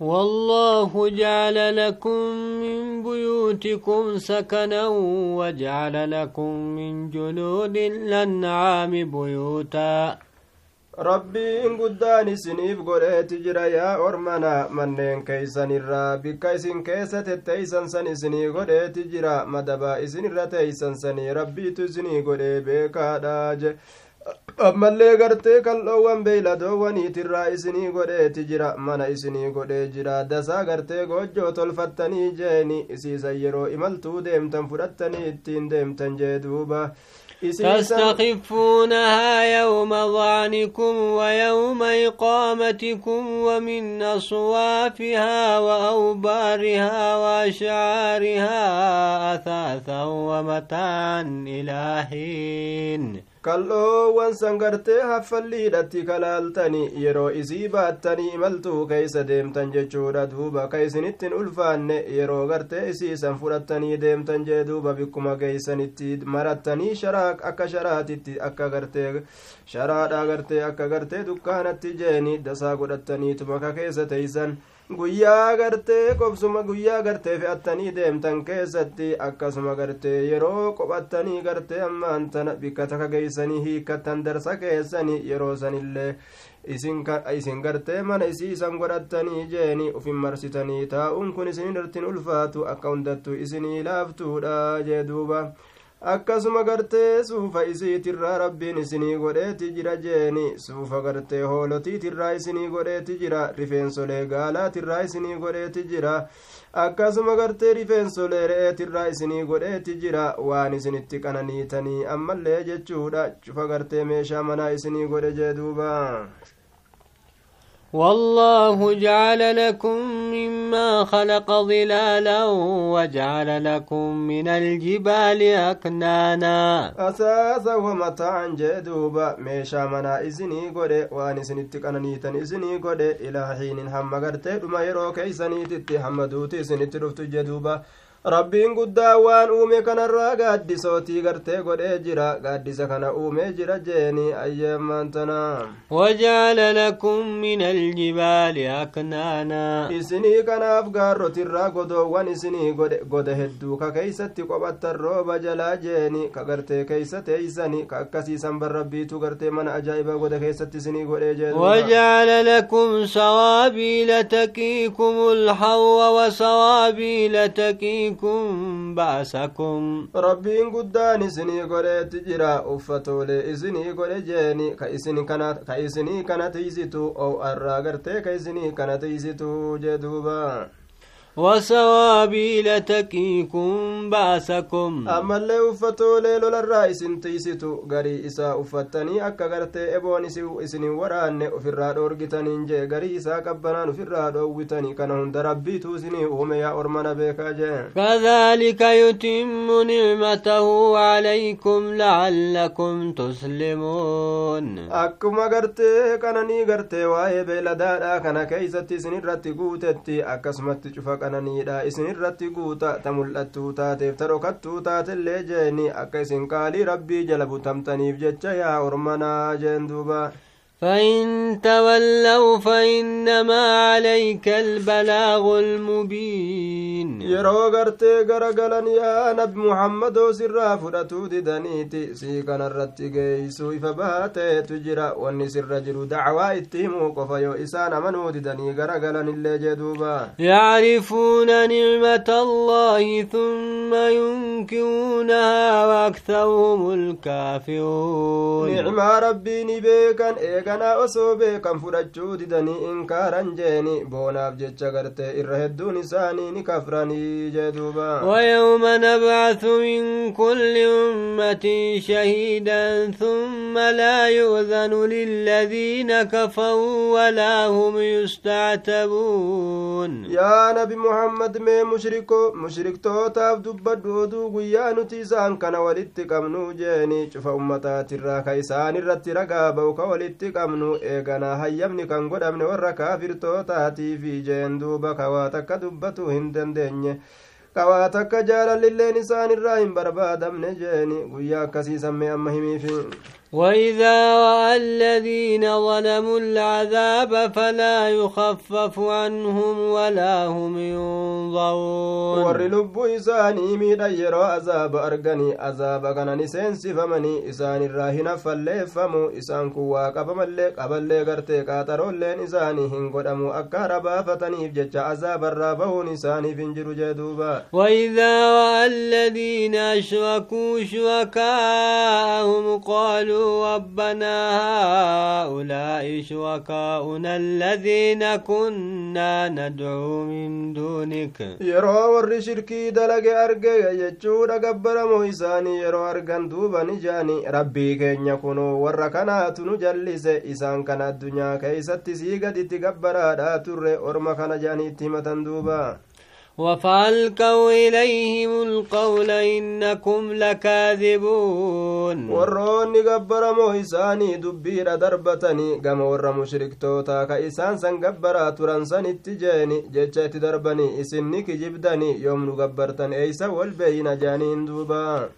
والله جعل لكم من بيوتكم سكنا وجعل لكم من جلود الأنعام بيوتا rabbiin guddaan isiniif godheeti jira yaa ormana manneen keeysanirraa bikka isin keessa tetteeysan san isinii godheeti jira madaba isinirra teeysan sanii rabbiitu isinii godhee beekaadha je ammallee gartee kal'oowwan beeyladoowwaniitirraa isinii godheeti jira mana isinii godhee jira dasaa gartee goojjoo tolfattanii jeeni isiisan yeroo imaltuu deemtan fudhattanii ittiin deemtan jee duuba تستخفونها يوم ظعنكم ويوم إقامتكم ومن أصوافها وأوبارها وأشعارها أثاثا ومتاعا إلى حين kal'oowwan san gartee haffalliidhatti kalaaltani yeroo isii baattanii imaltuu keeysa deemtan jechuudha duuba ka isinittin ulfaanne yeroo gartee isiisan fudhattanii deemtan jee duuba bikkuma geeysanitti marattanii sharaa akka sharaatitti akka gartee sharaadha gartee akka gartee dukkaanatti jeeni dasaa godhattaniituma ka keessa teeysan guyyaa gartee qobsuma guyyaa gartee fe'attanii deemtan keessatti akkasuma gartee yeroo qophattanii gartee ammaan tana bikka taka geeysanii hiikkattan darsa keessanii yeroo sanillee isin gartee mana isii isan godhattanii jeeni ufin marsitanii taa'uun kun isin irrattin ulfaatu akka hundattu isinii laaftuudha jee duuba akkasuma gartee suufa isiitirraa rabbiin isinii godheeti jira jeeni suufa gartee hoolotiitirraa isinii godheeti jira rifeensolee gaalaatirraa isinii godheeti jira akkasuma gartee rifeensolee re'eetirraa isinii godheeti jira waan isinitti qananiitanii ammallee jechuudha cufa gartee meeshaa manaa isinii godhe jee duuba والله جعل لكم مما خلق ظلالا وجعل لكم من الجبال أكنانا. أساسا ومتاعا جدوبا ميشا منا إذني قد وان إذني تكننيتن إذني قد إلى حين هم قرتي ما يرو حمدوتي إذني ترفت جدوبا. Rabbiin guddaa waan uume kanarraa gaaddisootii gartee godhee jira gaaddisa kana uumee jira jeeni ayyeemmaan tana wajaala lakum min aljibaali aknaana isinii kanaaf gaarrotirraa godoowwan isinii goda hedduu ka keeysatti qophattan rooba jalaa jeeni ka gartee keeysa teeysani ka akkasiisan bar rabbiitu gartee mana ajaa'iba goda keessatti isinii godhee jee wajaala lakum sawaabiila takiikum ulhawwa wasawaabiila takiikum يريكم بأسكم. ربين قدان إسني قريت جرا أفتولي إسني قريت جيني. كإسني كانت كإسني كانت يزيتو أو أراغرتي كإسني كانت يزيتو جدوبا. وسوابيل تكيكم بأسكم. أما اللي أفتو ليلو للرئيس تيسيتو غري إسا أفتني أكا غرتي إبون إسني وراني أفراد أورغتني نجي غري إسا قبنان أفراد أوغتني كان هند ربي توسني أومي يا أرمان بيكا جي. كذلك يتم نعمته عليكم لعلكم تسلمون. أكما غرتي كانني غرتي واي بيلدادا كان كيستي سنين رتي قوتتي أكسمت شفاك qananiidha isin irratti guuta ta mul'attuu taateef ta dhokattuu taatellee jeeni akka isin qaalii rabbii jala butamtaniif jecha yaa ormanaa jeen duuba فإن تولوا فإنما عليك البلاغ المبين. يرو غرتي غرغلن يا نبي محمد سر فرتو ددنيتي سي كان رتي جيسو فباتي تجرا وني سر جرو دعوا اتهموا قفيو إسان منو ددني غرغلن اللي جدوبا يعرفون نعمة الله ثم ينكرونها وأكثرهم الكافرون. نعم ربي نبيكا didanii inkaaran jeeni boonaaf jecha gartee irra hedduun isaanii ni kafranii jee duuba ويوم نبعث من كل أمة شهيدا ثم لا يؤذن للذين كفروا ولا هم يستعتبون. يا نبي محمد مي مشركو مشركتوتاف دبدو oduu guyyaa nuti isaan kana walitti qabnu jeeni cufa ummataatirraa ka isaan irratti ragaa ba'u ka walitti qabnu eeganaa hayyamni kan godhamne warra kaafirtootaatiifi jeen duuba kawaa takka dubbatu hin dandeenye. Kawaa takka jaalallilleen isaan irraa hin barbaadamne jeeni guyyaa akkasii sammee amma himiifi وإذا رأى الذين ظلموا العذاب فلا يخفف عنهم ولا هم ينظرون ور لب إساني ميدا يرو عذاب أرغني عذاب كان نسين سفمني إسان الراهن فالليفمو إسان كوا قبم اللي قبل غرتي قاترو اللين إساني هنقدمو أكا ربافتني بجج عذاب الرابون إساني فنجر جدوبا وإذا رأى الذين أشركوا شركاءهم قالوا ربنا هؤلاء شركاؤنا الذين كنا ندعو من دونك yeroo warri shirkii dalage arge jechuudha gabbaramoo isaanii yeroo argan duuba ni jaani rabbii keenya kunoo warra kanaatu nu jallise isaan kana addunyaa keeysatti sii gaditti gabbaraadha turre orma kana jaaniitti himatan duuba وفالقوا إليهم القول إنكم لكاذبون. ورون غبر مهساني دبير دربتني قم ور مشرك توتا كإسان سن قبر ترنسن اتجاني جيتشات دربني إسنك جبدني يوم نقبرتن إيسا والبين جانين دوبان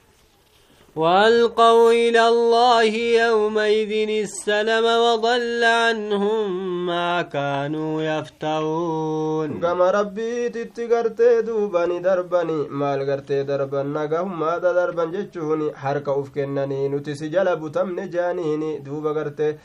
وألقوا إلى الله يومئذ السلم وضل عنهم ما كانوا يفترون كما ربي تتقرتي دوباني درباني مال قرتي دربان نقهم ماذا دربان جتشوني حركة أفكنني نتسي جلب تمن جانيني دوبا قرتي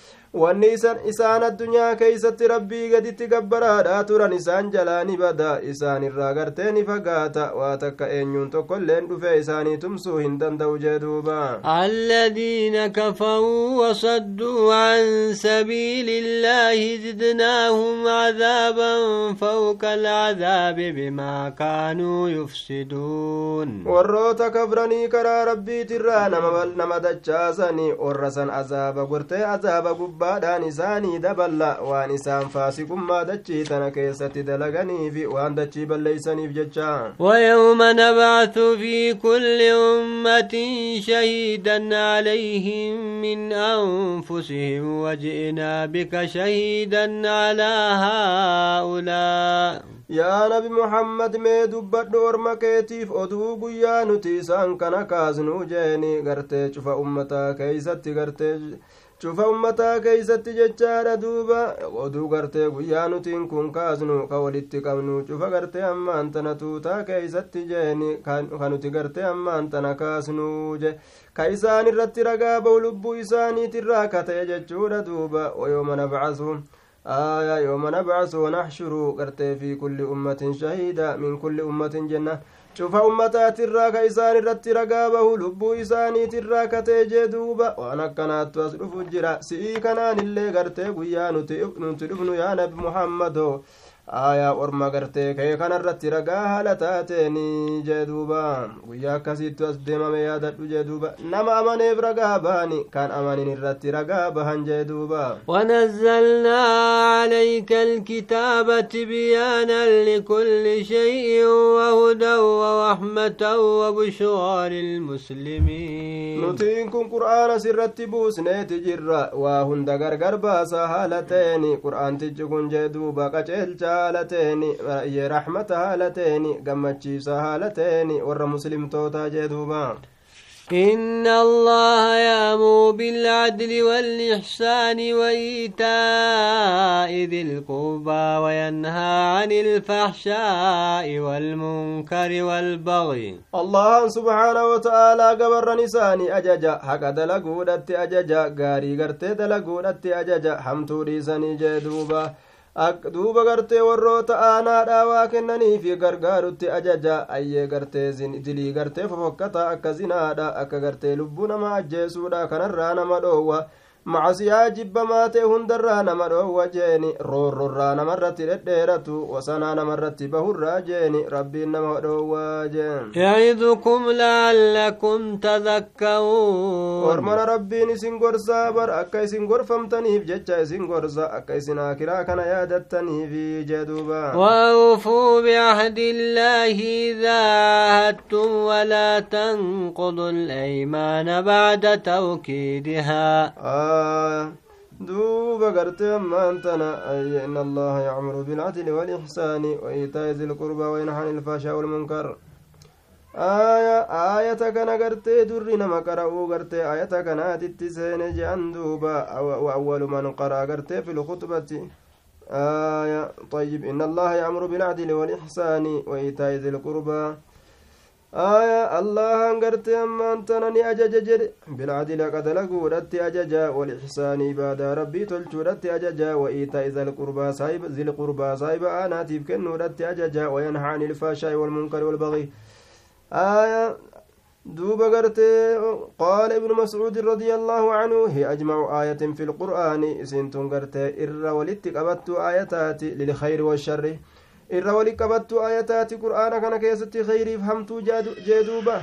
wanni isaan addunyaa keeysatti rabbii gaditti gabbaraadha turan isaan jalaa ni bada isaan irraa gartee ni fagaata waa takka eenyuun tokkoilleen dhufe isaanii tumsuu hin danda'u jee duuba الذين كفروا وصدوا عن سبيل الله زدناهم عذابا فوق العذاب بما كانوا يفسدون warroota kafranii karaa rabbiitirraa nama dachaasanii orrasan azaaba gortee azaaba gubbaa gubbaadhaan isaanii daballa waan isaan faasiqummaa dachii tana keessatti dalaganiifi waan dachii balleeysaniif jecha ويوم نبعث في كل أمة شهيدا عليهم من أنفسهم وجئنا بك شهيدا على هؤلاء yaa nabi muhammad mee dubbadhu orma keetiif oduu guyyaa nuti isaan kana kaasnuu jeeni gartee cufa ummataa keeysatti gartee cufa ummataa keeysatti jechaadha duuba oduu gartee guyyaa nutiin kun kaasnu ka walitti qabnu cufa gartee ammaan tana tuutaa keeysatti jeeni ka nuti gartee ammaan tana kaasnuu je ka isaan irratti ragaa ba'u lubbuu isaaniitirraa kata'e jechuudha duuba wayooma nabcasu آية يوم نبعث ونحشر قرتي في كل أمة شهيدا من كل أمة جنة cufa ummataatirraa ka isaan irratti ragaa bahu lubbuu isaaniitirraa katee jee duuba waan akkanaattu as dhufu jira si'ii kanaan illee gartee guyyaa nuti dhufnu yaa nabi muhammadoo aayaa orma gartee ka'e kanarratti ragaa haala taateeni jee duuba guyyaa akkasiittu as deemame yaadadhu jee duuba nama amaneef ragaa bahani kan amanin irratti ragaa bahan jee duuba ونزلنا عليك الكتاب تبيانا لكل شيء وهدى ورحمة وبشرى للمسلمين nutiin kun qur'aana sirratti buusneeti jirra waa hunda gargar baasa haalateeni qur'aantichi kun jee duuba qaceelcha ye raxmata haalateeni gammachiisa haalateeni warra muslimtootaa jee duuba. إن الله يأمر بالعدل والإحسان وإيتاء ذي القربى وينهى عن الفحشاء والمنكر والبغي الله سبحانه وتعالى قبر نساني أججا حق دلقودت أججا غاري قرتي دلقودت أججا حمتو ديساني جدوبا duuba gartee warroota aanaadhaa waa kennaniifi gargaarutti ajaja ayyee gartee dilii gartee fofokkataa akka zinaadha akka gartee lubbuu nama ajjeesuudha kanarraa nama dhoowwa macasiyaa jibbamaa ta'e hundarraa nama dhoowwa jeeni roorrorraa namarratti dhedheeratu wasanaa namarratti bahurraa jeeni rabbiin nama dhoowwaa jeen يعظكم لعلكم تذكرون ormana rabbiin isin gorsaa bar akka isin gorfamtaniif jecha isin gorsa akka isin akiraa kana yaadattaniif jee duuba وأوفوا بعهد الله إذا عاهدتم ولا تنقضوا الأيمان بعد توكيدها دوب قرت أمان تنا أي إن الله يعمر بالعدل والإحسان وإيتاء ذي القربى وينهى عن والمنكر. aayata kana gartee durri nama qara'uu gartee aayata kanaatitti seene je'an duuba وأول من قرأ gartee في الخطبة. آية طيب إن الله يأمر بالعدل والإحسان وإيتاء ذي القربى. آية الله أنقرت أما أنت نني أجج بالعدل قد لقودت أججا والإحسان عبادة ربي تلجودت أججا. وإيتاء ذي القربى صاحب ذي القربى صاحب أنا تيبكن نودت أججا. وينهى عن الفحشاء والمنكر والبغي. آية دوب قرتي قال ابن مسعود رضي الله عنه هي أجمع آية في القرآن. سنتون قرتي إر ولدت والشر إر ولدت قبت آياتات قرآن كان كيستي خيري فهمت جدوبة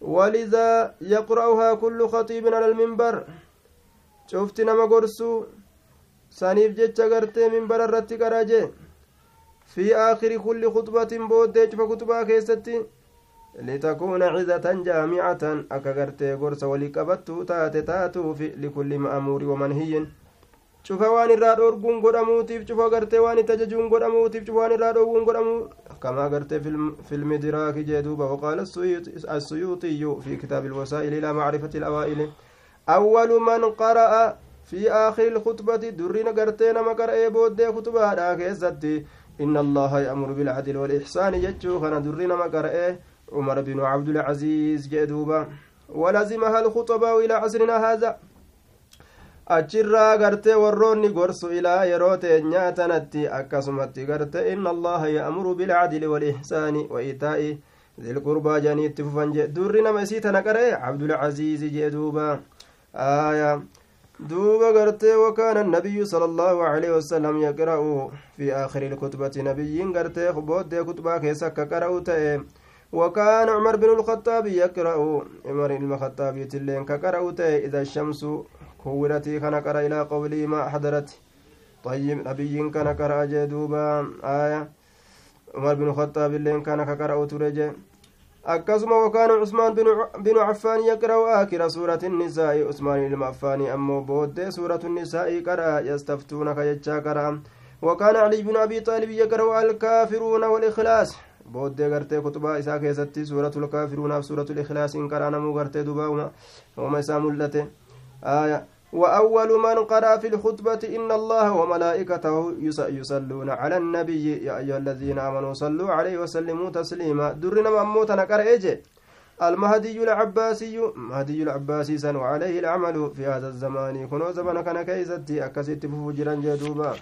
ولذا يقرأها كل خطيب على المنبر شفت نما قرسو سانيف جتش قرتي منبر الرتي قراجي في آخر كل خطبة بودج فخطبة كيستي لتكون عزة جامعة أكغرتي غرس ولقبت تاتي تاتو في لكل مأمور ومنهي cufa waan irraa dhoorguun godhamuutiif cufa gartee waan itti ajajuun godhamuutiif cufa waan irraa dhoowwuun godhamu kamaa gartee filmi diraaki jee duuba. Waqaala السيوطي في كتاب الوسائل إلى معرفة الأوائل أول من قرأ في آخر الخطبة درين قرتين ما قرأ بود خطبة كيستي إن الله يأمر بالعدل والإحسان جتشو خنا درين ما قرأ عمر بن عبد العزيز جدوبا ولزمها الخطباء إلى عصرنا هذا achirraa gartee warroonni gorsu ilaa yeroo teenyaa tanatti akkasumatti garte inna allaha ya'muru bilcadli walihsaani wa itaa'i dilqurbaa janiitti fufan jee durri nama isii tana qara'e cabdulcaziizi jee duuba aya duuba gartee wakaana annabiyyu sala allahu aleyhi wasalam yaqra'u fi aakhiri lkutbati nabiyyiin gartee booddee kutbaa keessa akka qara'u ta'e وكان عمر بن الخطاب يقرأ عمر بن الخطاب يتلين كقرأ إذا الشمس كورتي كان إلى قولي ما حضرت طيب نبي كان قرأ جدوبا آية عمر بن الخطاب اللين كان كقرأ ترجي akkasuma wakaana cusmaan binu caffaan yaqra'u aakira suurati nisaa'i usmaan ilma affaanii ammoo booddee suuratu nisaa'i qara'a yastaftuunaka jechaa qara'a wakaana caliy binu abii xaalib yaqra'u alkaafiruuna walikhlaas booddee gartee kutubaa isaa keessatti suuratul kaafiruunaaf suuratul ikhlaasiin qaraa namuu gartee dubaa'uma uma isaa mul'ate aya وأول من قرأ في الخطبة إن الله وملائكته يصلون على النبي يا أيها الذين آمنوا صلوا عليه وسلموا تسليما. درنا مموتنا قرأ المهدي العباسي مهدي العباسي سن وعليه العمل في هذا الزمان. كنو زمن كان كيزتي. أكست فوجرا جدوبا.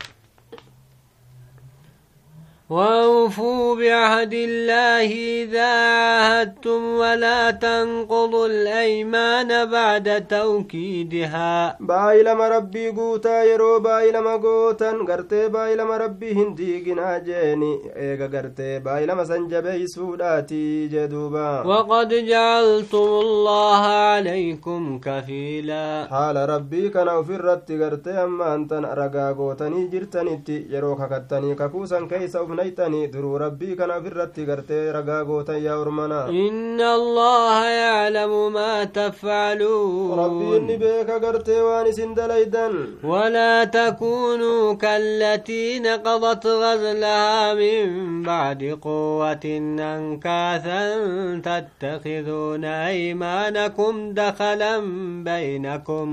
وأوفوا بعهد الله إذا عاهدتم ولا تنقضوا الأيمان بعد توكيدها. بايلما ربي قوتا يرو بايلما قوتا قرتي بايلما ربي هنديقنا جيني إيغا قرتي بايلما سنجبي سوداتي جدوبا. وقد جعلتم الله عليكم كفيلا. حال ربي كان وفرت قرتي أما أنت رقا قوتني جرتني يرو ككتني ككوسا كيس naytanii duruu rabbii kana ofirratti gartee ragaa gootan yaa ormana inna allaha yaclamu maa tafcaluun rabbiin ni beeka gartee waan isin dalaydan walaa takuunuu kallatii naqadat gazlahaa min bacdi quwatin ankaasan tattakiduuna aymaanakum dakalan baynakum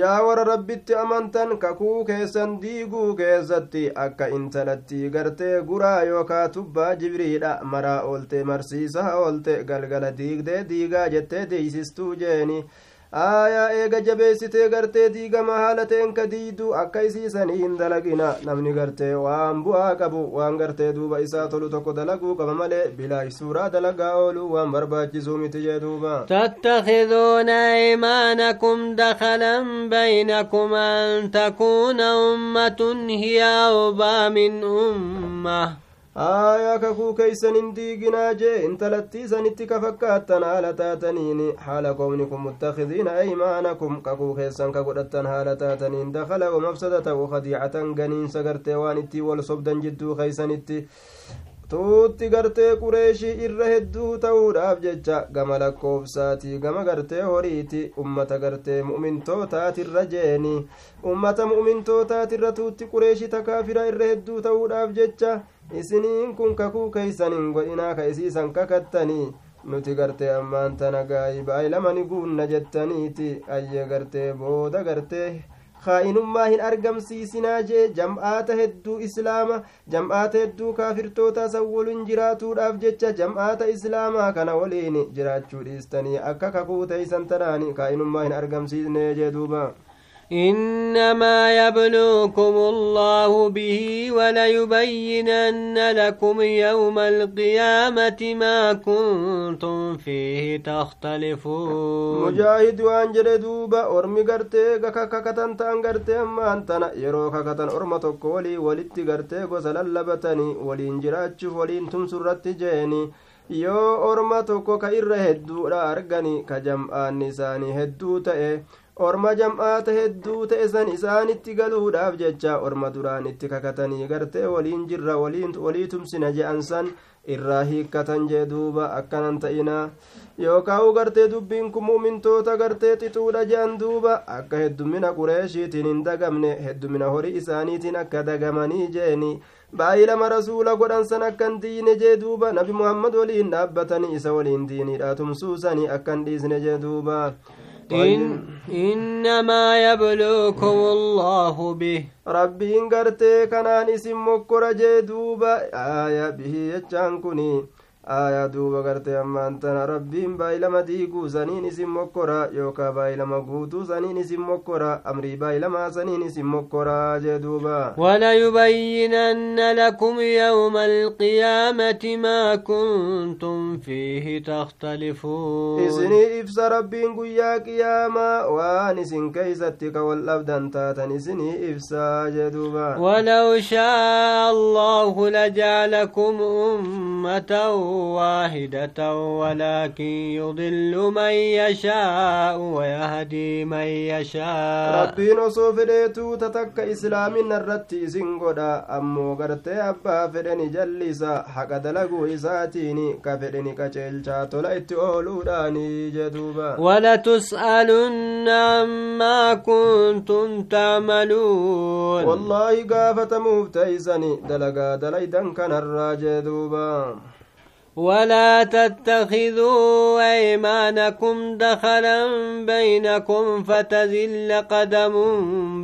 yaa wara rabbitti amantan kakuu keessan diiguu keessatti akka intalattii gartee gura suuraa yookaa tubbaa jibriidha maraa oolte marsiisaa oolte galgala diigdee diigaa jettee deeysistuu jeeni aayaa eega jabeessitee gartee diigama haala ta'een ka diiduu akka isiisanii hin dalagina namni gartee waan bu'aa qabu waan gartee duuba isaa tolu tokko dalaguu qaba malee bilaa suuraa dalagaa ooluu waan barbaachisuu miti jee duuba tattakiduuna aymaanakum dakalan baynakum an takuuna ummatun hiya awbaa min ummah aayaa kakuu keeysan hin diiginaa jee intalattiisanitti ka fakkaattan haala taataniin haala qomni kun muttakidiina aymaanakum kakuu keessan ka godhattan haala taataniin dakala wamafsada ta'u kadiicatan ganiinsa gartee waan ittiin wal sobdan jidduu keeysanitti tuutti gartee qureeshii irra hedduu ta'uudhaaf jecha gama lakkoofsaatii gama gartee horiiti ummata gartee mu'mintootaatiirra jeeni ummata mu'mintootaatiirra tuutti qureeshii takaafira irra hedduu ta'uudhaaf jecha isiniin kun kakuu keeysan hin godhinaa ka isiisan kakattanii nuti gartee ammaan tana gaayiba aylamani guunna jettaniiti ayye gartee booda gartee kaa'inummaa hin argamsiisinaa jee jam'aata hedduu islaama jam'aata hedduu kaafirtoota san waliin jiraatuudhaaf jecha jam'aata islaamaa kana waliin jiraachuu dhiistanii akka kakuu teeysan tanaani kaa'inummaa hin argamsiisne jee duuba إنما يبلوكم الله به وليبينن لكم يوم القيامة ما كنتم فيه تختلفون. مجاهد وان دوبا أرمي قرتي كككتن تان قرتي أما أنتنا يرو ككتن أرمى تقولي ولتي قرتي قسل لبتني ولين جراتش ولين تمسرت جيني. yoo orma tokko ka irra hedduudha argani ka jam'aanni isaanii orma jam'aata hedduu ta'e san isaanitti galuudhaaf jecha orma duraan itti kakatanii gartee waliin jirra walii tumsina je'an san irraa hiikkatan jee duuba akkanan ta'inaa yookaan gartee dubbiin kun mu'mintoota gartee xixuudha je'an duuba akka heddumina qureeshiitiin hin dagamne heddumina horii isaaniitiin akka dagamanii jeeni baay'ee lama rasuula godhan san akkan diine jee duuba nabi muhammad waliin dhaabbatanii isa waliin diiniidha tumsuusanii akkan dhiisne jee duuba إن إنما يبلوكم الله به. ربين قرتي كنان اسم مكر جدوبا آية به يجان كني. Aayaa duuba gartee ammaan tana rabbiin baay'ilama diiguu saniin isin mokkora yookaa baay'ilama guutuu saniin isin mokkora amrii baay'ilamaa saniin isin mokkora jee duuba walayubayyinanna lakum yawma alqiyaamati maa kuntum fiihi takhtalifuun isinii ibsa rabbiin guyyaa qiyaamaa waan isin keeysatti ka wal dhabdan taatan isinii ibsaa jee duuba walaw shaa allahu lajacalakum ummatan واحدة ولكن يضل من يشاء ويهدي من يشاء. ربين وصوف ديتو تتك إسلام الرت إسن قدا أمو قرتي أبا فدني جلسا حق دلقو إساتيني كفدني كچلچا تولا اتئولو داني جدوبا ولتسألن عما كنتم تعملون والله قافة مفتيسني دلقا دليدا كان الراجدوبا ولا تتخذوا أيمانكم دخلا بينكم فتزل قدم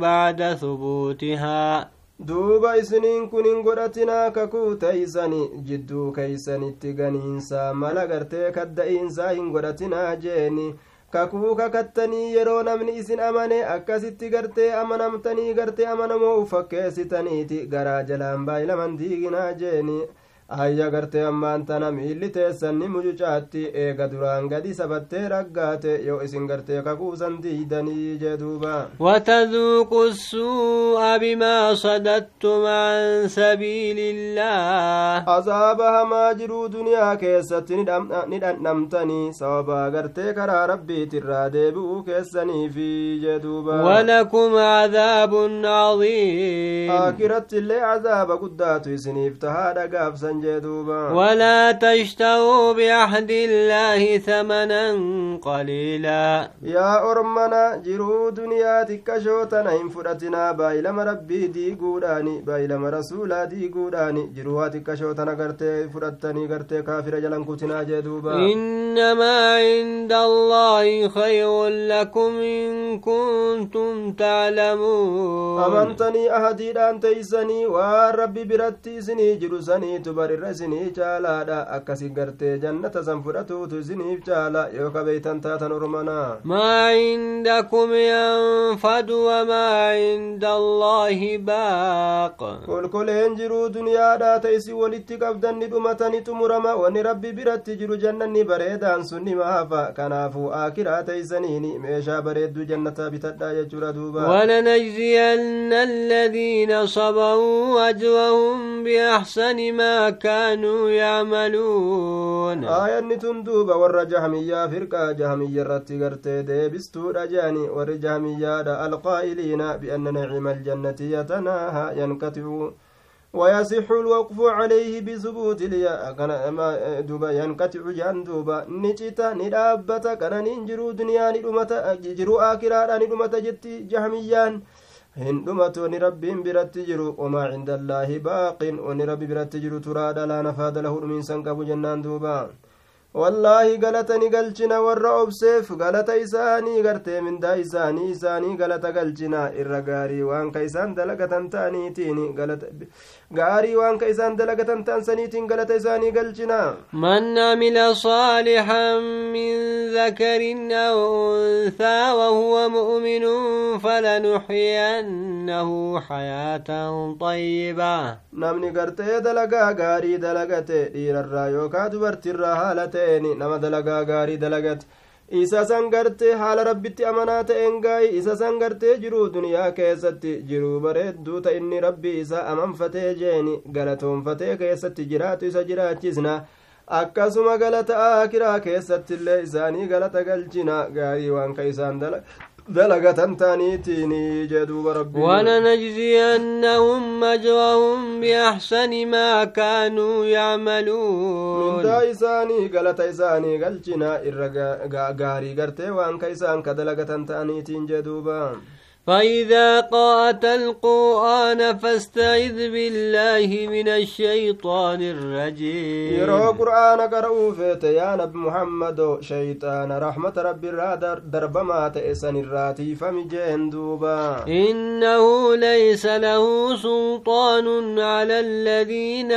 بعد ثبوتها duuba isiniin kun hin godhatinaa kakuu teeysani jidduu keeysanitti ganiinsaa mala gartee kadda'iinsaa hin godhatinaa jeeni kakuu kakattanii yeroo namni isin amane akkasitti gartee amanamtanii gartee amanamoo ufakkeessitaniiti garaa jalaan baay'ilaman diiginaa jeeni ayya gartee ammaan tana miilli teessanni mucucaatti eega duraan gadi sabattee raggaate yoo isin gartee kakuusan diidanii jee duuba السوء بما صددتم عن سبيل الله azaaba hamaa jiruu duniyaa keessatti ni dhandhamtanii sababaa gartee karaa rabbiitirraa deebi'uu keessaniifi jee duuba ولكم عذاب عظيم aakiratti illee azaaba guddaatu isiniif tahaa dhagaafsan جدوبا ولا تشتروا بعهد الله ثمنا قليلا. يا أرمنا جرو دنيا تكشوتنا إن فرتنا بايلما ربي دي قوداني بايلما رسولا دي قوداني جروها تكشوتنا قرتي فرتني قرتي كافر جلن كتنا جدوبا. إنما عند الله خير لكم إن كنتم تعلمون. أمنتني أهديدان تيسني. والربي برتي سني جرسني تبر irra isinii caalaadha akkasi gartee jannata san fudhatuutu isiniif caala yoo kabeeytan taatan ormanaa maa cindakum yanfadu wamaa cinda allaahi baaq kolkoleen jiruu duniyaadhaa ta isin walitti qabdanni dhumatani xumurama wanni rabbi biratti jiru jannanni bareedaan sun nima hafa kanaafuu aakiraa teeysaniini meeshaa bareedduu jannataa bitadhaa jechuudha duuba ولنجزين الذين صبروا أجرهم بأحسن ما كانوا يعملون. آية تندوب ور جهمية فرقة جهمية رتي قرتي ديبستو رجاني ور جهمية القائلين بأن نعم الجنة يتناهى ينقطع. ويصح الوقف عليه بثبوت دوبا ينقطع جان دوبا. نجتا ندابتا كان ننجرو دنيا ندمتا جرو آكرا ندمتا جتي جهميان. Hin dhumatu wani rabbiin biratti jiru wamaa cinda allaahi baaqin wani rabbi biratti jiru turaadha laa nafaada lahu dhumiinsan qabu jennaan duuba wallaahi galata ni galchina warra obseef galata isaanii gartee mindaa isaanii isaanii galata galchina irra gaarii waan ka isaan dalagatan ta'aniitiin gaarii waan ka isaan dalagatan ta'an saniitiin galata isaanii galchina man amila saalixan min dhakarin aw unthaa wahuwa mu'minun falanuxyiyannahu xayaatan طayyibaa namni gartee dalagaa gaarii dalagate dhiirarraa yookaa dubartirraa haala ta'e ta'een nama dalagaa gaarii dalagate isa san gartee haala rabbitti amanaa ta'een gaayi isa san gartee jiruu duniyaa keessatti jiruu bareedduu ta inni rabbi isa amanfatee jeeni galatoonfatee keessatti jiraatu isa jiraachisna akkasuma galata aakiraa keessatti illee isaanii galata galchina gaarii waan ka isaan dalaga دلقة تانيتيني جدوب ربي ولنجزينهم أجرهم بأحسن ما كانوا يعملون. من دا إساني قلت إساني قلتنا إرقا غاري قرتي كدلقة تانيتين جدوبا فإذا قرأت القرآن فاستعذ بالله من الشيطان الرجيم. يرى قرآن قرأوا فيت يا نبي محمد شيطان رحمة ربي درب ما تأسن الراتي فمجين دوبا. إنه ليس له سلطان على الذين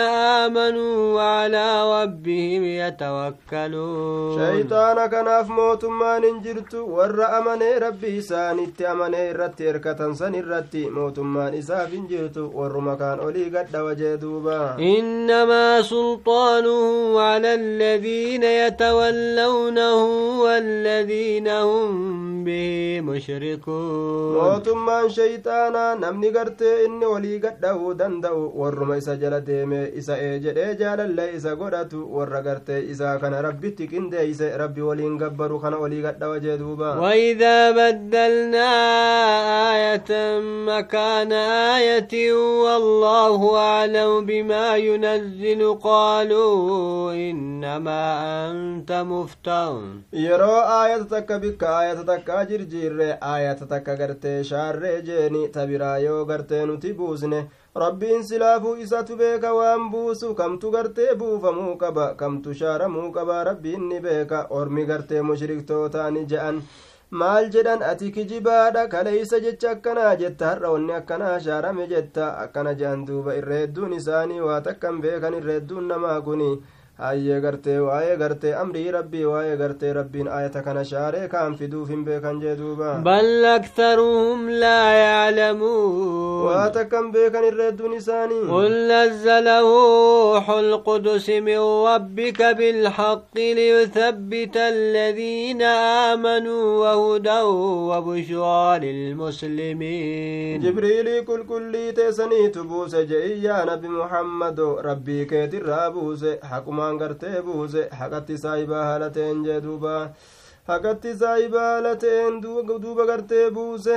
آمنوا وعلى ربهم يتوكلون. شيطان كناف موت ما ننجرت ور أمني ربي سانت أمني irratti erkatan san irratti mootummaan isaaf hin jirtu warruma kaan olii gadha wajee duuba innamaa sulxaanuhu cala aladiina yatawallawnahu waaladiina hum bihi mushrikuun mootummaan shayxaanaa namni gartee inni olii gadha'uu danda'u warruma isa jala deeme isa ee jedhee jaalallee isa godhatu warra gartee isaa kana rabbitti qindeeyse rabbi waliin gabbaru kana olii gadha wajee duuba وإذا بدلنا آية مكان آية والله أعلم بما ينزل. قالوا إنما أنت مفتر. يرو آية تك بك آية تك جر جر آية تك غرت شار جني. تبرا يو غرت نتبوزنه ربين سلافو إسات بيك وأنبوسو. كم تغرتي بوفمو كبا كم تشارمو كبا إني بيك. ورمي غرت مشرك توتاني جأن maal jedhan ati kijibaadha kaleeysa jecha akkanaa jetta har'a wanni akkanaa shaarame jetta akkana jehan duuba irra hedduun isaanii waa takkan beekan irra hedduun namaa kuni hayyee gartee waa'ee gartee amrii rabbii waa'ee gartee rabbiin ayata kana shaaree kaan fiduuf hin beekan jee duuba bal aktaruhum laa yaclamuun waa takkan beekan irra hedduun isaanii qul nazzalahu ruuxu lqudusi min rabbika bilxaqi liyuthabbita aladiina aamanuu wahudan wabushraa lilmuslimiin jibriilii qulqullii teessaniitu buuse je'iyyaa nabi muhammado rabbii keetirraa buuse haquma waan gartee buuse haqatti saayibaa haala ta'een jee haqatti saayibaa haala ta'een duuba gartee buuse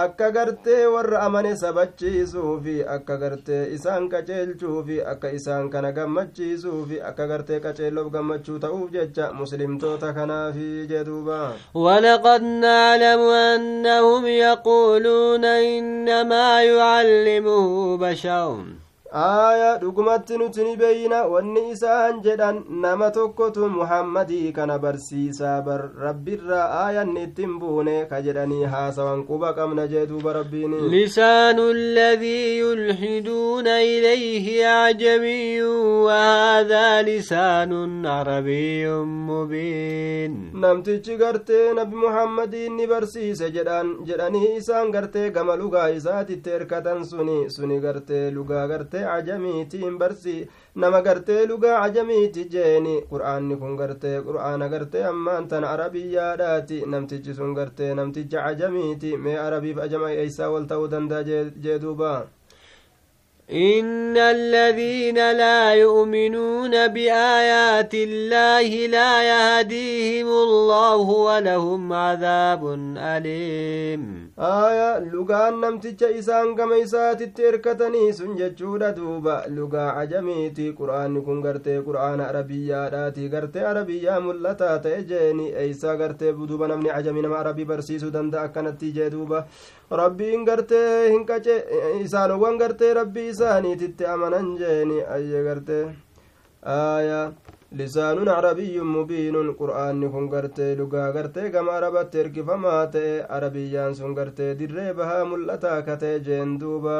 akka gartee warra amane sabachiisuufi akka gartee isaan qaceelchuufi akka isaan kana gammachiisuufi akka gartee qaceelloof gammachuu ta'uuf jecha muslimtoota kanaafi jedhuuba walaqad naalamu annahum yaquuluuna innamaa yucallimuhu basharun aayaa dhugumatti nuti ni beeyna wanni isaan jedhan nama tokkotu muhammadii kana barsiisaa bar rabbirraa aayanni ittiin buune ka jedhanii haasawan quba qabna jee duuba rabbiin lisaanu alladii yulxiduuna ilayhi acjamiyyun wahaadaa lisaanun carabiyyun mubiin namtichi gartee nabi muhammadiin ni barsiise jedhan jedhanii isaan gartee gama lugaa isaatitti erkatan suni suni gartee lugaa gartee ajamiitiin barsi. Nama gartee lugaa ajamiiti jeeni. Qur'aanni kun gartee qur'aana gartee ammaan tan arabiyyaadhaati namtichi sun gartee namticha ajamiiti. Mee arabiif ajama eeysaa wal ta'uu danda'a jee إن الذين لا يؤمنون بآيات الله لا يهديهم الله ولهم عذاب أليم lugaan namticha isaan gama isaatitti erkatanii sun jechuudha duuba lugaa cajamiiti qur'aanni kun gartee qur'aana arabiyyaadhaati gartee arabiyyaa mul'ataa ta'e jeeni eeysaa gartee duuba namni cajamii nama arabii barsiisuu danda'a akkanatti jee duuba rabbiin gartee hin qace isaanowwan gartee rabbii isaaniititti amanan jeeni ayye gartee aya lisaanun carabiyyun mubiinun qur'aanni kun gartee lugaa gartee gama arabatti erkifamaa ta'e arabiyyaan sun gartee dirree bahaa mul'ataa katee jeen duuba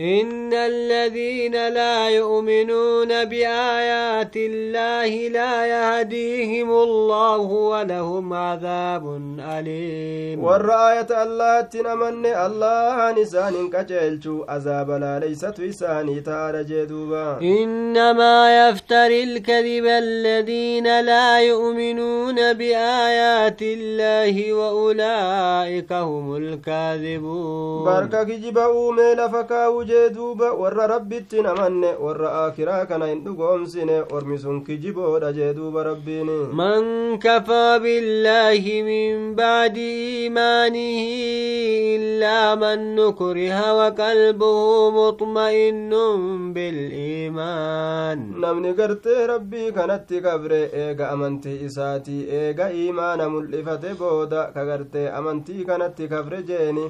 إن الذين لا يؤمنون بآيات الله لا يهديهم الله ولهم عذاب أليم والرآية الله تنمن الله نسان كجلشو عذاب لا ليست وساني تار جدوبا إنما يفتري الكذب الذين لا يؤمنون بآيات الله وأولئك هم الكاذبون. بارك كجب أومي لفكاو jee duuba warra rabbitti namanne warra aakiraa kana hin dhugoomsine ormi sun kijiboodha jee duuba rabbiin man kafaa billaahi min baadi iimaanihi illaa man nukriha waqalbuhu muxma'innun biliimaan namni gartee rabbii kanatti kabre eega amantii isaatii eega iimaana mul'ifate booda ka gartee amantii kanatti kabre jeeni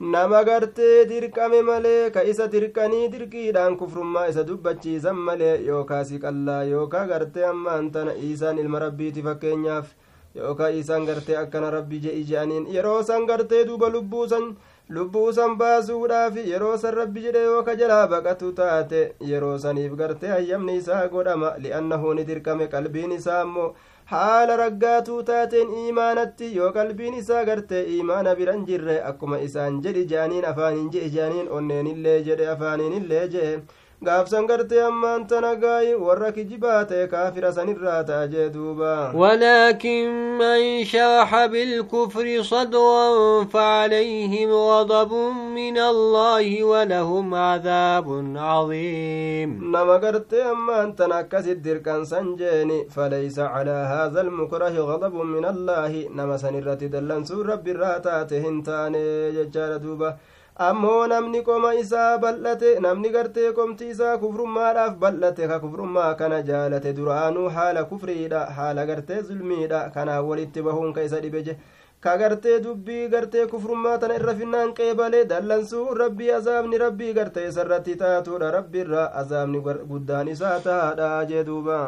nama gartee dirqame malee ka isa dirqanii dirqiidhaan kufrummaa isa dubbachiisan malee yookaa si qallaa yookaa gartee ammaan tana isaan ilma rabbiiti fakkeenyaaf yookaa isaan gartee akkana rabbi je'i je'aniin yeroo san gartee duuba lubbuusan lubbuusan baasuudhaaf yeroo san rabbi jedhe yooka jalaa baqatu taate yeroo saniif gartee hayyamni isaa godhama li'annahu ni dirqame qalbiin isaa ammoo haala raggaatuu taateen iimaanatti yoo qalbiin isaa gartee iimaana biran jirre akkuma isaan jedhi je'aniin afaaniin je'i je'aniin onneenillee jedhe afaaniinillee je'e gaafsan gartee ammaan tana gaayi warra kijibaa ta'e kaafira sanirraa ta'a jee duuba ولكن من شرح بالكفر صدرا فعليهم غضب من الله ولهم عذاب عظيم nama gartee ammaan tana akkasit dirqansan jeeni falaysa calaa haadha almukrahi gadabun min allaahi nama san irratti dallansuun rabbi irraa taate hin taane jechaadha duuba ammoo namni qoma isaa bal'ate namni gartee qomti isaa kufrummaadhaaf bal'ate ka kufrummaa kana jaalate duraanuu haala kufriidha haala gartee zulmiidha. Kanaaf walitti bahuun ka isa dhibe je ka gartee dubbii gartee kufrummaa tana irra finnaan qeebalee dallansuu rabbii azaabni rabbii gartee isarratti taatuudha. Rabbiirra azaabni guddaan isaa tahaadha jee duuba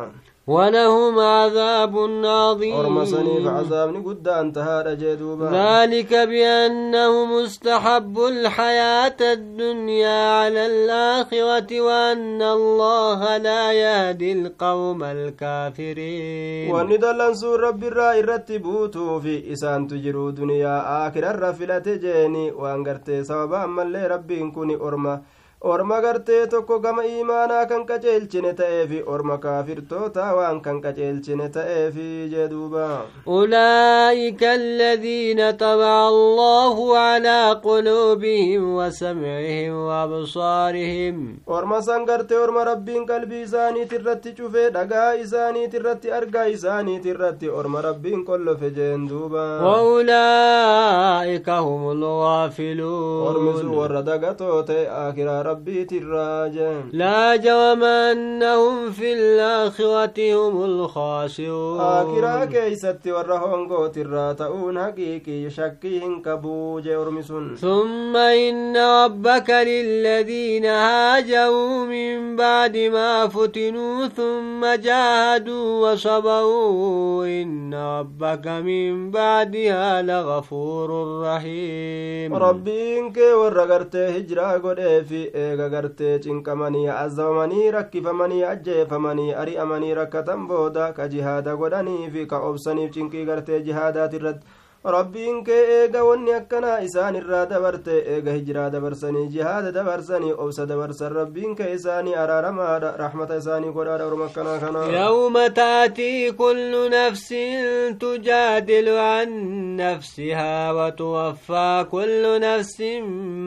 ولهم عذاب عظيم. عذاب نقد ذلك بأنهم استحبوا الحياة الدنيا على الآخرة وأن الله لا يهدي القوم الكافرين. وندل سور رب الرائر تبوتو في إسان تجرو دنيا آخر الرفلة جيني وأنقرت سوابا من لي ربي إن كوني أرمى. Orma gartee tokko gama iimaanaa kan qaceelchine ta'eefi orma kaafirtoota waan kan qaceelchine ta'eefi jee duuba أولئك الذين طبع الله على قلوبهم وسمعهم وأبصارهم orma san gartee orma rabbiin qalbii isaaniit irratti cufe dhagaa isaaniit irratti argaa isaaniit irratti orma rabbiin qollofe jeen duuba وأولئك هم ormi sun الغافلون warra dagatoo ta'e aakiraa ربيت الراجع لا جوما أنهم في الآخرة هم الخاسرون. آكرا كيست ورهون قوت الراتعون حقيقي يشكيهن كبوج أرمسون ثم إن ربك للذين هاجروا من بعد ما فتنوا ثم جاهدوا وصبروا إن ربك من بعدها لغفور رحيم. ربي إنك ورغرت هجرا قد إيه eega gartee cinqamanii azabamanii rakkifamanii ajjeefamanii ari'amanii rakkatan booda ka jihaada godhaniifi ka obsaniif cinqii gartee jihaadaati irratti rabbiin kee eega wanni akkanaa isaan irraa dabarte eega hijiraa dabarsanii jihaada dabarsanii obsa dabarsan rabbiin kee isaanii araaramaadha rahmata isaanii godhaadha orma akkanaa kana يوم تأتي كل نفس تجادل عن نفسها وتوفى كل نفس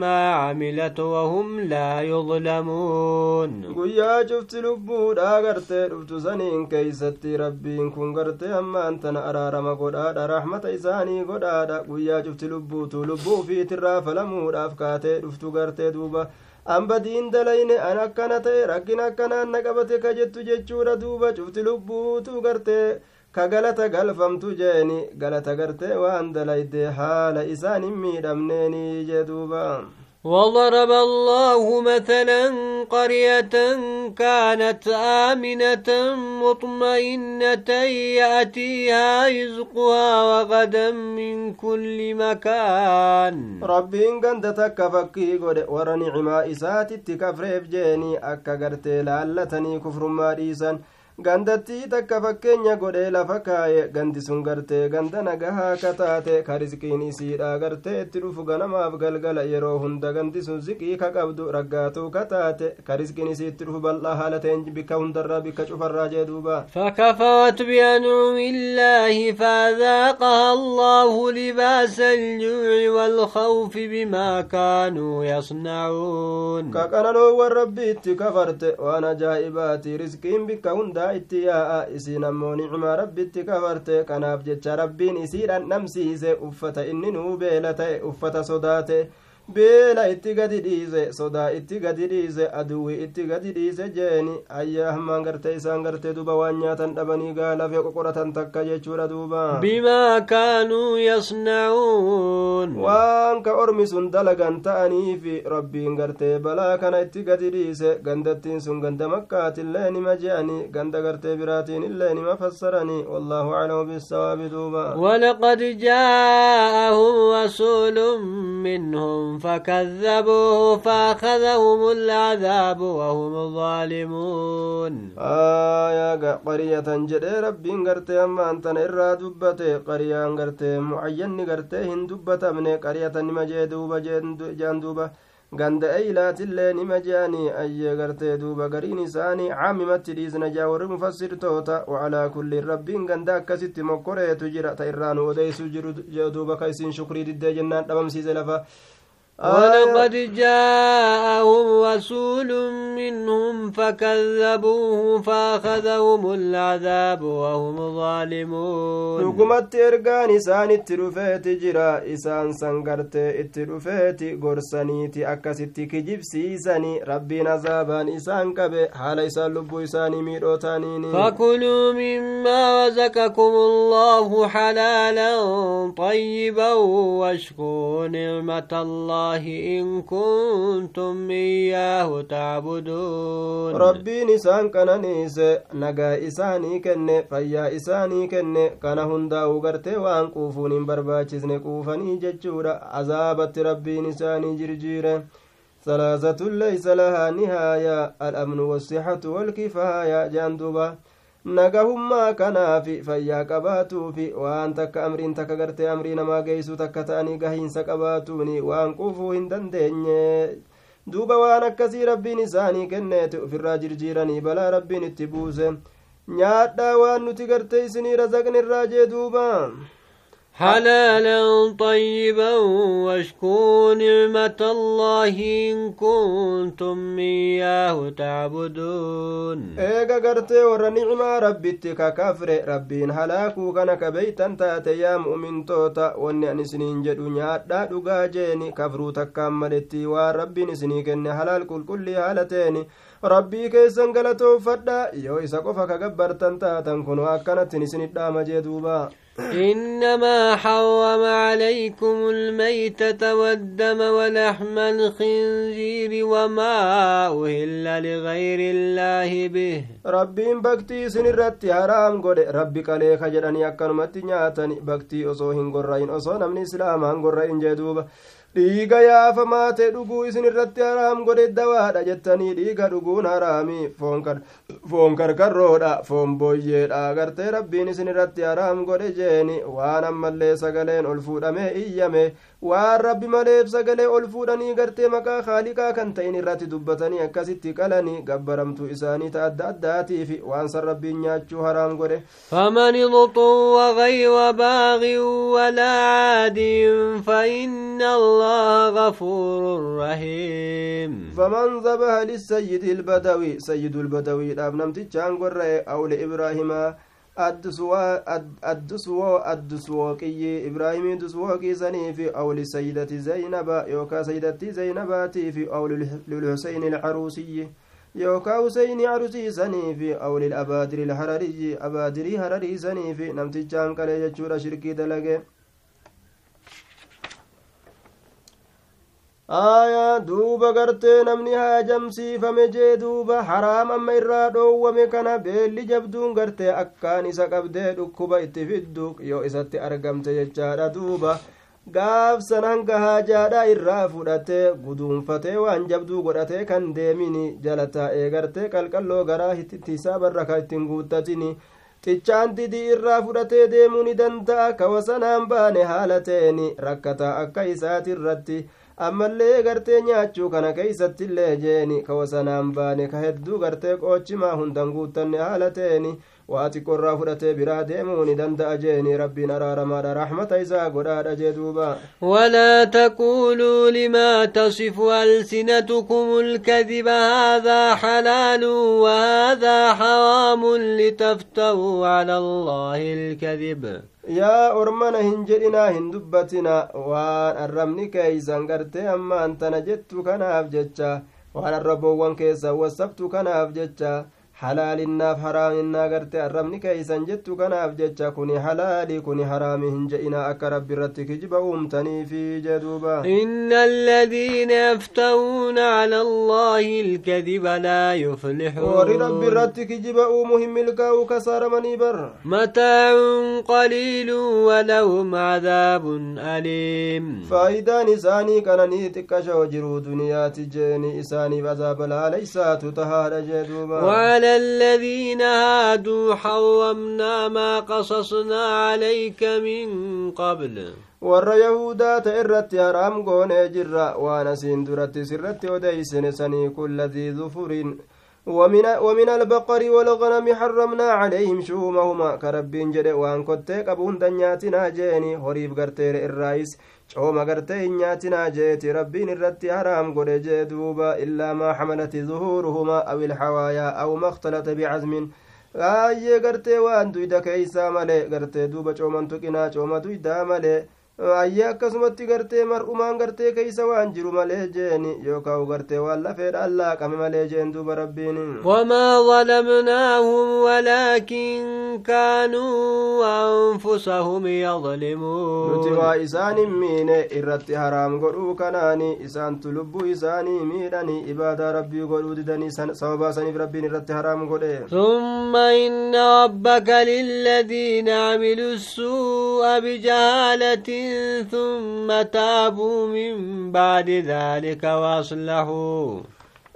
ما عملت وهم لا يظلمون guyyaa cufti lubbuudha gartee dhuftu saniin keeysatti rabbiin kun gartee ammaan tana araarama godhaadha rahmata isaanii godhaadha guyyaa cufti lubbuutu lubbuu ufiitirraa falamuudhaaf kaatee dhuftu gartee duuba an badiin dalayne an akkana ta'e rakkina akkanaan na qabate ka jettu jechuudha duuba cufti lubbuutu gartee ka galata galfamtu jeeni galata gartee waan dalayde haala isaan hin miidhamneeni jee duuba وضرب الله مثلا قرية كانت آمنة مطمئنة يأتيها رزقها وغدا من كل مكان. ربين قندتك فكي قد ورنعما نعما إساتي تكفريف جيني أكا قرتي لعلتني كفر ماريسا gandattii takka fakkeenya godhee lafa kaaye gandi sun gartee ganda nagahaa ka taate ka rizqiin isiidha gartee itti dhufu ganamaaf galgala yeroo hunda gandi sun ziqii ka qabdu raggaatuu ka taate ka rizqiin isii itti dhufu bal'aa haala ta'een bikka hundarraa bikka cufarraa jee duuba فكفرت بأنعم الله فأذاقها الله لباس الجوع والخوف بما كانوا يصنعون كأنا والربي اتكفرت وأنا جائباتي رزقين بك هندا itti yaa'a isiin ammoo nicmaa rabbitti kafarte kanaaf jecha rabbiin isiidhan dhamsiise uffata inni nuu beela ta'e uffata sodaate beela itti gadi dhiise sodaa itti gadi dhiise aduwwi itti gadi dhiise jeeni ayyaa hammaan gartee isaan gartee duba waan nyaatan dhabanii gaalafe qoqoratan takka jechuudha duuba bimaa kaanuu yasnacuun waan ka ormi sun dalagan ta'aniifi rabbiin gartee balaa kana itti gadi dhiise gandattiin sun ganda makkaatillee nima je'anii ganda gartee biraatiin illee nima fassaranii wallaahu aclamu bissawaabi duuba ولقد جاءهم رسول منهم فكذبوه فأخذهم العذاب وهم ظالمون آية قرية جدي ربي قرتي أما أنت إرى دبتي قرية قرتي معين قرتي هن دبت من قرية نما جدوبة جندوبة ganda eeylaatillee nima je'anii ayyee gartee duuba gariin isaanii caamimatti dhiisna jaa warri mufassirtoota wacalaa kulliin rabbiin ganda akkasitti mokkoreetu jira ta irraa nu odeysu jiru duuba ka isin shukrii diddee jennaan dhabamsiise lafa ولقد جاءهم رسول منهم فكذبوه فأخذهم العذاب وهم ظالمون. حكمت إرغان إسان التلوفات جرا إسان سنقرت التلوفات قرسانيت أكست كجبسي زني ربي نزابان إسان كبه حال إسان لبو إسان ميرو فكلوا مما رزقكم الله حلالا طيبا واشكروا نعمة الله. الله إن كنتم إياه تعبدون. ربين إسان كان نيس نغا إساني كن فيا إساني كن كان هندا وغرتي وان قوفون برباچسن قوفني ججورا عذابت ربين إساني جرجيره ثلاثة ليس لها نهاية الأمن والصحة والكفاية جاندوبا nagahummaa kanaafi fayyaa qabaatuufi waan takka amriin takka gartee amrii namaa geeysuu takka ta'anii gahiinsa qabaatuuni waan qufuu hin dandeenye duuba waan akkasii rabbiin isaanii kenneeti ufirraa jirjiiranii balaa rabbiin itti buuse nyaadhaa waan nuti gartee isinii razaqnirraa jee duuba حلالا طيبا واشكروا نعمة الله إن كنتم إياه تعبدون. إيغا غرتي ور نعمة ربي ككفر ربين هلاكو كان كبيتا تاتي يا مؤمن توتا وني أن سنين جدو نيادا دغا جيني كفرو تكاملتي وربي نسني كن حلال كل كل حالتين rabbii keessan galatoofadha yoo isa qofa ka gabbartan taatan kun akkanattin isinit dhaama jee duuba إنما حرم عليكم الميتة والدم ولحم الخنزير وما أهل لغير الله به. ربين بكتي سنرت حرام قد ربي كاليخ جدني أكنمت نياتني. بكتي أصوهن قرين أصو نمني إسلامان قرين جدوبا dhiiga yaafamaa ta'e dhuguu isin irratti haraam godhe dawaadha jettanii dhiiga dhuguun haraami. Foon karkarroodha foon booyyeedha. Gartee rabbiin isin irratti haraam godhe jeeni. Waan ammallee sagaleen ol fuudhamee iyyame. Waan rabbi maleef sagalee ol fuudhanii gartee maqaa haaliqaa kan ta'in irratti dubbatanii akkasitti qalanii gabbaramtuu isaanii ta adda addaatiif waan san rabbiin nyaachuu haraam godhe. Faman ixuwa gayra baagin walaa caadin fainna allaha gafuurun rahiim faman zabaha lisayyidi ilbadawi sayyidu ilbadawiidhaaf namtichaan gorra'e awle ibraahimaa adduswooqiyyi ibraahimii duswooqii sanii fi awli sayyidati zaynaba yookaa sayyidattii zaynabaatii fi awli lilhuseyni ilcaruusiyyi yookaa huseyni carusii sanii fi awli abaadiri ilharariyyi abaadirii hararii sanii fi namtichaan qalee jechuudha shirkii dalage aayaa duuba gartee namni haajamsiifame jee duuba haraam amma irraa dhoowwame kana beelli jabduun gartee akkaan isa qabdee dhukkuba itti fiddu yoo isatti argamte jechaadha duuba. Gaafsan hanga haajaadha irraa fudhatee guduunfatee waan jabduu godhatee kan deemini jala taa'ee gartee qalqalloo garaa hittisaa barra ka ittiin guuttatini xichaan didii irraa fudhatee deemuu ni danda'a kawasanaan baane haala ta'eni rakkataa akka isaati irratti ammallee gartee nyaachuu kana keeysatti illee jeeni ka wasanaan baane ka hedduu gartee qoochimaa hundan guuttanne haala ta'eni waa xiqqoirraa fudhatee biraa deemuu ni danda'a jeeni rabbiin araaramaadha raxmata isaa godhaadha jee duuba walaa taquuluu limaa tasifu alsinatukum alkadiba haadaa xalaalu wahaadaa xaraamun litaftaruu cala allaahi alkadib yaa ormana hin jedhinaa hin dubbatina waan arrabni keeysan gartee ammaan tana jettu kanaaf jecha waan arraboowwan keessa wasabtu kanaaf jecha halaalinnaaf haraaminaa garte arrabni keeysan jettu kanaaf jecha kuni halaali kuni haraami hin je'ina akka rabbi irratti kijiba uumtaniifi jeduuba inna aladiina yaftawuuna cala allaahi ilkadiba laa yuflixuun warri rabbi irratti kijiba uumu hin milkaa'u kasaaramanii bar mataacun qaliilu walahum cadaabun aliim faayidaan isaanii qananii xiqqashoo jiruu duniyaati jeeni isaaniif azaaba laaleysaatu tahaadha jee duuba وعلى الذين هادوا حرمنا ما قصصنا عليك من قبل warra yahudaa ta irratti haraam goonee jirra waan asiin duratti sirratti odeysine sanii kulla dii zufurin ومن, ومن البقر والغنم حرمنا عليهم شومهما كربين جده وان كنتي قبون دنياتنا جيني هريب غرتير الرايس cooma gartee hin nyaatinaa jeeti rabbiin irratti haraam godhe jee duuba illaa maa xamalati zuhuuruhumaa aw ilxawaayaa aw maktalata bicazmin aayyee gartee waan duyda keeysaa male gartee duuba cooman tuqinaa cooma duydaa male ayyee akkasumatti gartee mar'umaan gartee keeysa waan jiru malee jeeni yookaan gartee waan lafeedha allaaqame malee jeen duuba rabbiin wamaa ظلمناهم ولكن كانوا أنفسهم يظلمون nuti waa isaan hin miine irratti haraam godhuu kanaani isaantu lubbuu isaanii miidhanii ibaadaa rabbii godhuu didanii sababaa saniif rabbiin irratti haraam godhe ثم إن ربك للذين عملوا السوء بجهالة ثم تابوا من بعد ذلك وأصلحوا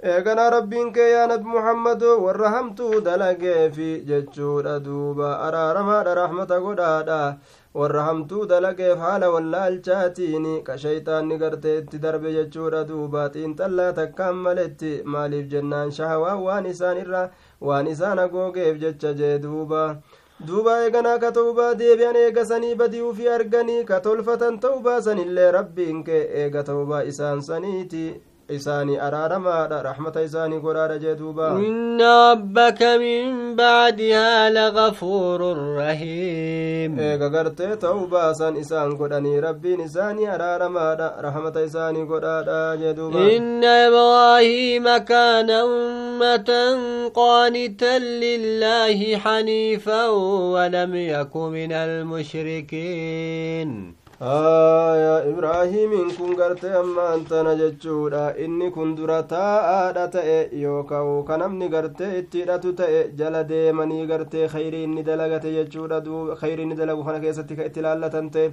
nabi muhammadoo warra hamtuu dalageefi jechuudha duuba araaramaadha rahmata godhaadha warra hamtuu dalageef haala wallaalchaatiin ka shayxaanni gartee itti darbe jechuudha duuba xiinxallaa takkaan maletti maaliif jennaan shahawaan waan isaan irra waan isaan agoogeef jecha jee duuba duuba eeganaa ka ta'ubaa deebi'an eegasanii badi'uufi arganii ka tolfatan ta'u baasanillee rabbiin kee eega ta'ubaa isaan saniiti isaanii araaramaadha raxmata isaanii godhaadha jee duuba inna rabbaka min bacdihaa lagafuurun rahiim eega gartee ta'u baasan isaan godhanii rabbiin isaanii araaramaadha raxmata isaanii godhaadha jee duuba inna ibraahiima kaana ummatan qaanitan lillaahi xaniifan walam yaku min almushrikiin aya ibraahiimiin kun gartee ammaan tana jechuudha inni kun dura taa'aadha ta'e yookaan ka namni gartee itti hidhatu ta'e jala deemanii gartee khayrii inni dalagate jechuudha khayrii inni dalagu kana keessatti ka itti laallatan ta'e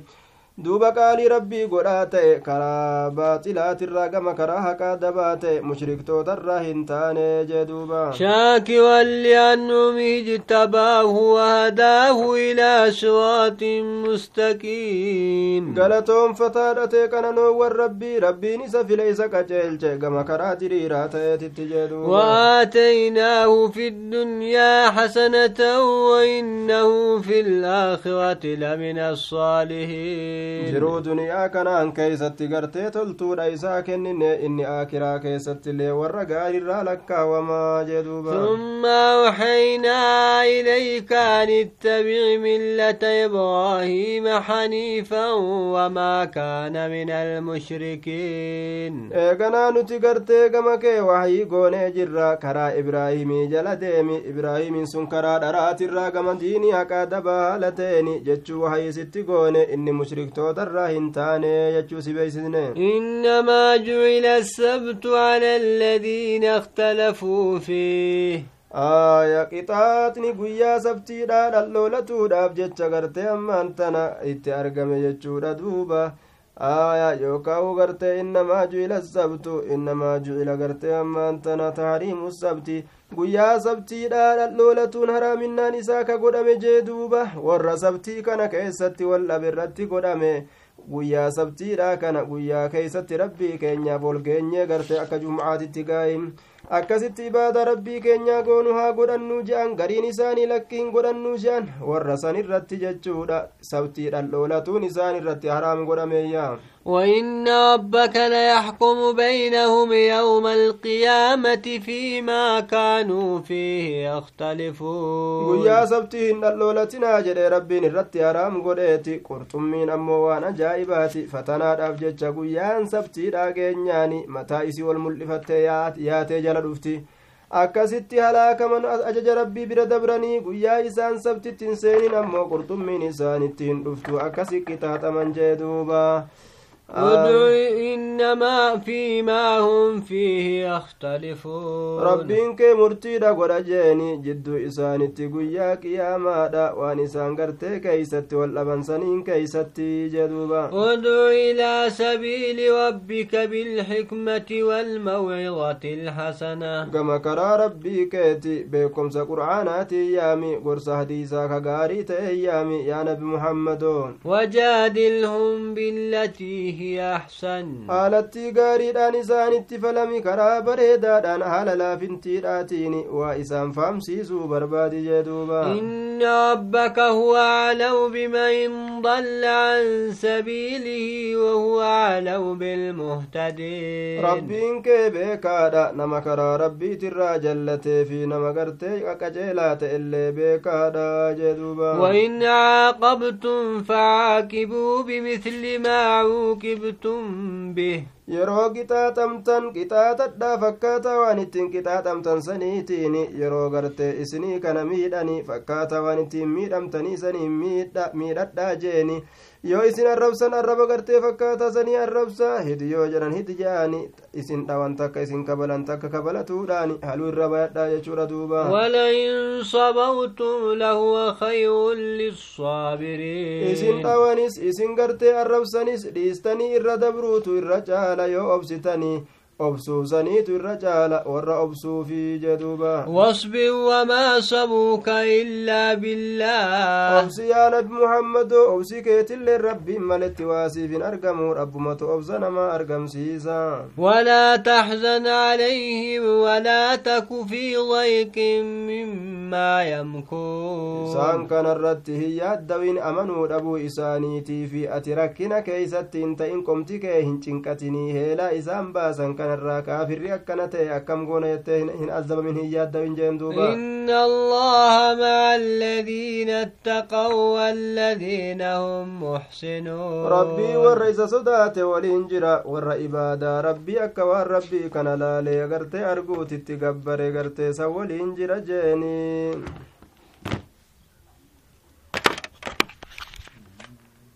duuba qaalii rabbii godhaa ta'e karaa baaxilaatirraa gama karaa haqaa dabaa ta'e mushriktootarraa hin taane jee duuba شاكرا لأنعمه اجتباه وهداه إلى صراط مستقيم galatoonfataadha ta'e qananoowwan rabbii rabbiin isa file isa qaceelche gama karaa diriiraa ta'eetitti jee duuba وآتيناه في الدنيا حسنة وإنه في الآخرة لمن الصالحين jiruu duniyaa kanaan keeysatti gartee toltuudha isaa kennine inni aakiraa keessattillee warra gaarirraa lakkaawamaa jeduuba ثم أوحينا إليك أن اتبع ملة إبراهيم حنيفا وما كان من المشركين eeganaa nuti gartee gama kee wahii goonee jirra karaa ibraahimii jala deemi ibraahimiin sun karaa dharaatirraa gama diinii haqaa dabaa haala ta'eni jechuu wahii sitti goone inni mushriktoota hin taane jechuu si beeysisne إنما جعل السبت على الذين اختلفوا فيه aaya qixaaxni guyyaa sabtiidha dhalloolatuudhaaf jecha gartee ammaan tana itti argame jechuudha duuba aaya yookaan gartee innamaa ju'ila sabtu innamaa ju'ila gartee ammaan tana tahriimu sabti. Guyyaa sabtiidha dhalloolatuun haraaminaan isaa ka godhame jee duuba warra sabtii kana keessatti wal dhabe irratti godhame. Guyyaa sabtiidha kana guyyaa keeysatti rabbii keenyaaf ol geenyee gartee akka jumcaatitti gaa'im akkasitti ibaada rabbii keenyaa goonu haa godhannu je'an gariin isaanii lakkiin godhannu je'an warra san irratti jechuudha sabtii dhalloolatuun isaan irratti haraam godhameeyyaa وإن ربك ليحكم بينهم يوم القيامة فيما كانوا فيه يختلفون. ويا سبتي إن اللولة ناجر ربي نرتي أرام قريتي قرتم من أموان جائبات فتنات أفجج ويا سبتي راقين يعني متائس والملفات ياتي جلدفتي akkasitti halaaka man ajaja rabbii bira dabranii guyyaa isaan sabtitti hin seeniin ammoo qurxummiin isaanitti hin dhuftu akkasi qixaaxaman jee duubaa ادع إنما فيما هم فيه يختلفون. ربك مرتد ورجاني جد اسان تقويا يا مادا وان اسان غرت كيست واللبن سنين كيست جدوبا. ادع إلى سبيل ربك بالحكمة والموعظة الحسنة. كما كرى ربك بكم سقرعانات أيامي قرص حديثا كغاري أيامي يا نبي محمد وجادلهم بالتي هي أحسن قالت غاري دان إسان اتفلمي كرا بريدا دان حال لا فنتي داتيني وإسان فام سيسو بربادي جدوبا إن ربك هو أعلم بمن ضل عن سبيله وهو أعلم بالمهتدين ربين كيبك دا نمك ربي تراجا في نمك ارتيك اللي بك جدوبا وإن عاقبتم فعاقبوا بمثل ما عوكب عوقبتم به yeroo qixaaxamtan qixaaxadhaa fakkaata waan ittiin qixaaxamtan saniitiin yeroo gartee isinii kana miidhani fakkaata waan ittiin miidhamtanii saniin miidhadhaa jeeni yoo isin arrabsan arraba gartee fakkaata sanii arrabsa hidi yoo jedhan hidi je'ani isin dhawan takka isin kabalan takka kabalatuudhaan haluu irra bayadhaa jechuudha duuba ولئن صبرتم لهو خير للصابرين isin dhawanis isin gartee arrabsanis dhiistanii irra dabruutu irra caala yoo obsitanii obsuusaniitu irra caala warra obsuufi jeduuba واصبر وما صبرك إلا بالله obsi yaa nabi muhammadoo obsi keetillee rabbiin maletti waasiif hin argamu rabbumatu obsa namaa argamsiisa ولا تحزن عليهم ولا تك في ضيق مما isaan kanarratti hin yaaddawin amanuu dhabuu isaaniitii fi ati rakkina keeysatti hin ta'in qomti kee hin cinqatinii heelaa isaan baasan kanarraa kaafirri akkana ta'e akkam goona jettee hin azabamin hin yaaddawin jeen duuba إن الله مع الذين اتقوا والذين هم محسنون rabbii warra isa sodaate waliin jira warra ibaadaa rabbii akka waan rabbii kana laalee gartee arguutitti gabbare